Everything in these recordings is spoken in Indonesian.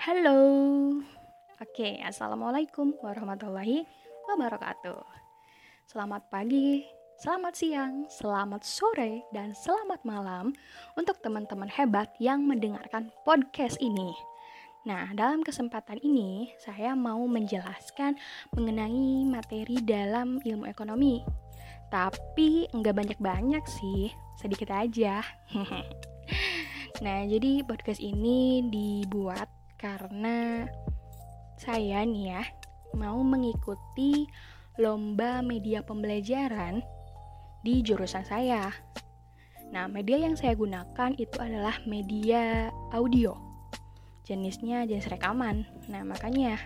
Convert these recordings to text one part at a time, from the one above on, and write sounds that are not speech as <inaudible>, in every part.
Halo. Oke, Assalamualaikum warahmatullahi wabarakatuh. Selamat pagi, selamat siang, selamat sore, dan selamat malam untuk teman-teman hebat yang mendengarkan podcast ini. Nah, dalam kesempatan ini saya mau menjelaskan mengenai materi dalam ilmu ekonomi. Tapi nggak banyak-banyak sih, sedikit aja. <laughs> nah, jadi podcast ini dibuat karena saya nih ya mau mengikuti lomba media pembelajaran di jurusan saya. Nah, media yang saya gunakan itu adalah media audio. Jenisnya jenis rekaman. Nah, makanya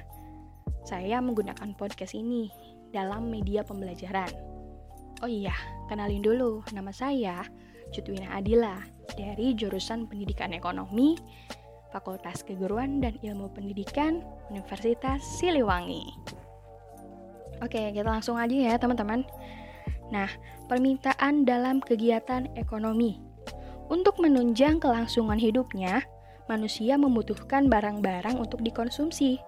saya menggunakan podcast ini dalam media pembelajaran. Oh iya, kenalin dulu nama saya Cutwina Adila dari jurusan Pendidikan Ekonomi Fakultas Keguruan dan Ilmu Pendidikan Universitas Siliwangi. Oke, kita langsung aja ya teman-teman. Nah, permintaan dalam kegiatan ekonomi. Untuk menunjang kelangsungan hidupnya, manusia membutuhkan barang-barang untuk dikonsumsi.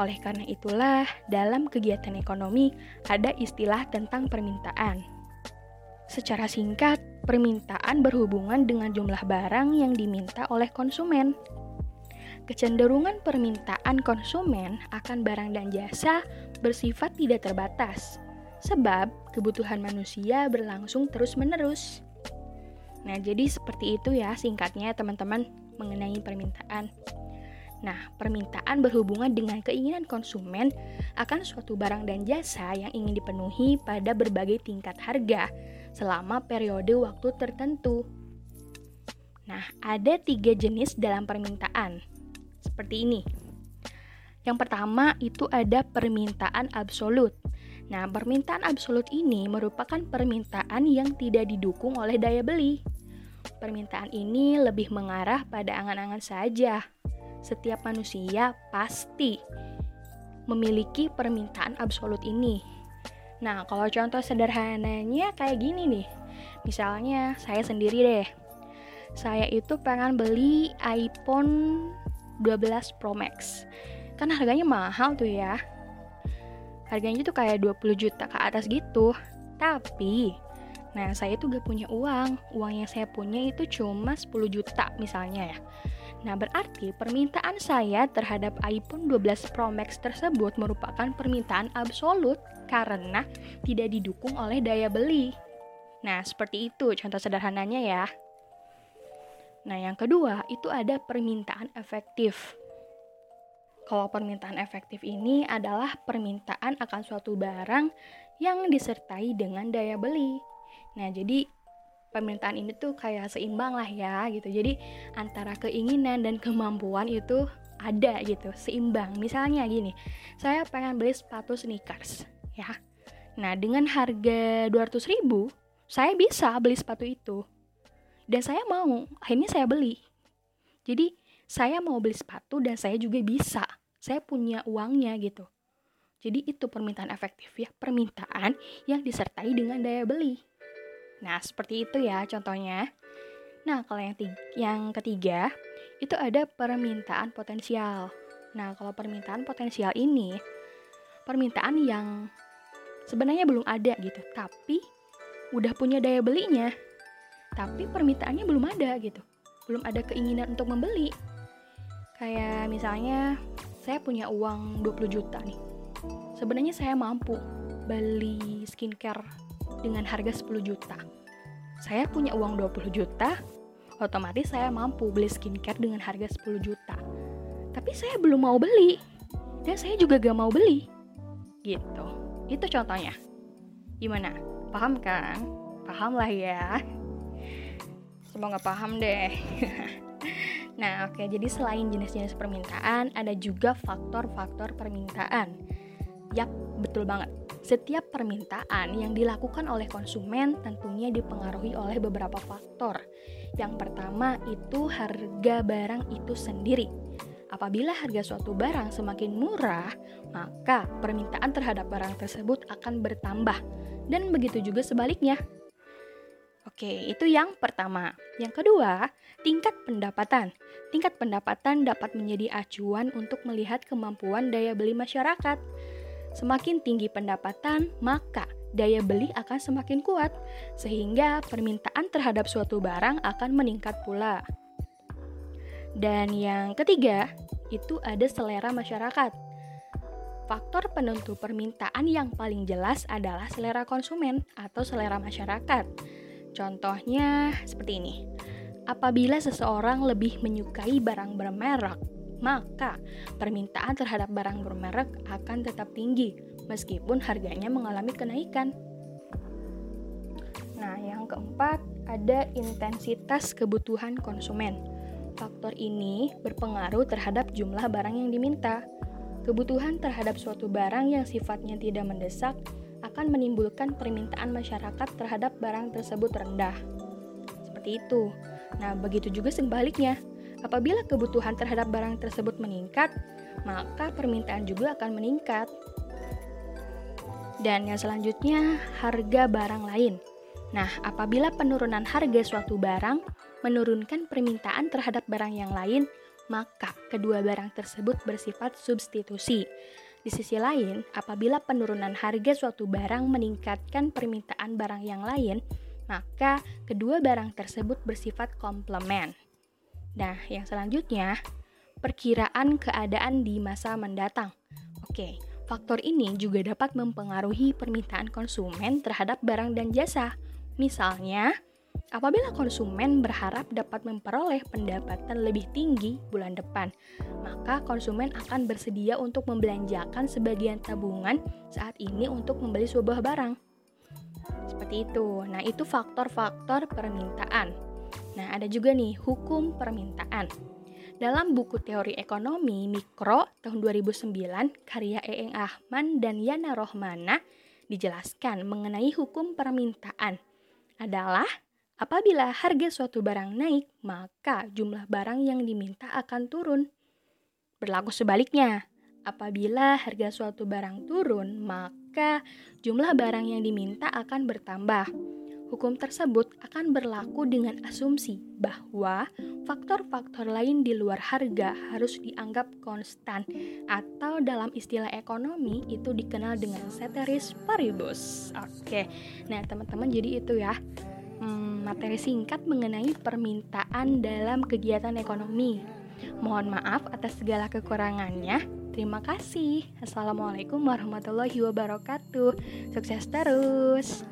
Oleh karena itulah, dalam kegiatan ekonomi ada istilah tentang permintaan. Secara singkat, permintaan berhubungan dengan jumlah barang yang diminta oleh konsumen kecenderungan permintaan konsumen akan barang dan jasa bersifat tidak terbatas, sebab kebutuhan manusia berlangsung terus-menerus. Nah, jadi seperti itu ya singkatnya teman-teman mengenai permintaan. Nah, permintaan berhubungan dengan keinginan konsumen akan suatu barang dan jasa yang ingin dipenuhi pada berbagai tingkat harga selama periode waktu tertentu. Nah, ada tiga jenis dalam permintaan seperti ini. Yang pertama itu ada permintaan absolut. Nah, permintaan absolut ini merupakan permintaan yang tidak didukung oleh daya beli. Permintaan ini lebih mengarah pada angan-angan saja. Setiap manusia pasti memiliki permintaan absolut ini. Nah, kalau contoh sederhananya kayak gini nih. Misalnya, saya sendiri deh. Saya itu pengen beli iPhone 12 Pro Max. Kan harganya mahal tuh ya. Harganya tuh kayak 20 juta ke atas gitu. Tapi nah saya tuh gak punya uang. Uang yang saya punya itu cuma 10 juta misalnya ya. Nah, berarti permintaan saya terhadap iPhone 12 Pro Max tersebut merupakan permintaan absolut karena tidak didukung oleh daya beli. Nah, seperti itu contoh sederhananya ya. Nah, yang kedua itu ada permintaan efektif. Kalau permintaan efektif ini adalah permintaan akan suatu barang yang disertai dengan daya beli. Nah, jadi permintaan ini tuh kayak seimbang lah ya gitu. Jadi antara keinginan dan kemampuan itu ada gitu, seimbang. Misalnya gini, saya pengen beli sepatu sneakers ya. Nah, dengan harga 200 ribu, saya bisa beli sepatu itu dan saya mau. Akhirnya saya beli. Jadi saya mau beli sepatu dan saya juga bisa. Saya punya uangnya gitu. Jadi itu permintaan efektif ya. Permintaan yang disertai dengan daya beli. Nah seperti itu ya contohnya. Nah kalau yang tiga, yang ketiga itu ada permintaan potensial. Nah kalau permintaan potensial ini permintaan yang sebenarnya belum ada gitu. Tapi udah punya daya belinya tapi permintaannya belum ada gitu. Belum ada keinginan untuk membeli. Kayak misalnya saya punya uang 20 juta nih. Sebenarnya saya mampu beli skincare dengan harga 10 juta. Saya punya uang 20 juta otomatis saya mampu beli skincare dengan harga 10 juta. Tapi saya belum mau beli dan saya juga gak mau beli. Gitu. Itu contohnya. Gimana? Paham kan? Paham lah ya Semoga paham deh. <laughs> nah, oke, jadi selain jenis-jenis permintaan, ada juga faktor-faktor permintaan. Yap, betul banget. Setiap permintaan yang dilakukan oleh konsumen tentunya dipengaruhi oleh beberapa faktor. Yang pertama itu harga barang itu sendiri. Apabila harga suatu barang semakin murah, maka permintaan terhadap barang tersebut akan bertambah. Dan begitu juga sebaliknya. Oke, itu yang pertama. Yang kedua, tingkat pendapatan. Tingkat pendapatan dapat menjadi acuan untuk melihat kemampuan daya beli masyarakat. Semakin tinggi pendapatan, maka daya beli akan semakin kuat, sehingga permintaan terhadap suatu barang akan meningkat pula. Dan yang ketiga, itu ada selera masyarakat. Faktor penentu permintaan yang paling jelas adalah selera konsumen atau selera masyarakat. Contohnya seperti ini. Apabila seseorang lebih menyukai barang bermerek, maka permintaan terhadap barang bermerek akan tetap tinggi meskipun harganya mengalami kenaikan. Nah, yang keempat ada intensitas kebutuhan konsumen. Faktor ini berpengaruh terhadap jumlah barang yang diminta. Kebutuhan terhadap suatu barang yang sifatnya tidak mendesak akan menimbulkan permintaan masyarakat terhadap barang tersebut rendah. Seperti itu. Nah, begitu juga sebaliknya. Apabila kebutuhan terhadap barang tersebut meningkat, maka permintaan juga akan meningkat. Dan yang selanjutnya, harga barang lain. Nah, apabila penurunan harga suatu barang menurunkan permintaan terhadap barang yang lain, maka kedua barang tersebut bersifat substitusi. Di sisi lain, apabila penurunan harga suatu barang meningkatkan permintaan barang yang lain, maka kedua barang tersebut bersifat komplement. Nah, yang selanjutnya, perkiraan keadaan di masa mendatang. Oke, faktor ini juga dapat mempengaruhi permintaan konsumen terhadap barang dan jasa. Misalnya, Apabila konsumen berharap dapat memperoleh pendapatan lebih tinggi bulan depan, maka konsumen akan bersedia untuk membelanjakan sebagian tabungan saat ini untuk membeli sebuah barang. Seperti itu. Nah, itu faktor-faktor permintaan. Nah, ada juga nih hukum permintaan. Dalam buku teori ekonomi mikro tahun 2009 karya Eeng Ahman dan Yana Rohmana dijelaskan mengenai hukum permintaan adalah Apabila harga suatu barang naik, maka jumlah barang yang diminta akan turun. Berlaku sebaliknya, apabila harga suatu barang turun, maka jumlah barang yang diminta akan bertambah. Hukum tersebut akan berlaku dengan asumsi bahwa faktor-faktor lain di luar harga harus dianggap konstan atau dalam istilah ekonomi itu dikenal dengan ceteris paribus. Oke. Nah, teman-teman jadi itu ya hmm, materi singkat mengenai permintaan dalam kegiatan ekonomi. Mohon maaf atas segala kekurangannya. Terima kasih. Assalamualaikum warahmatullahi wabarakatuh. Sukses terus.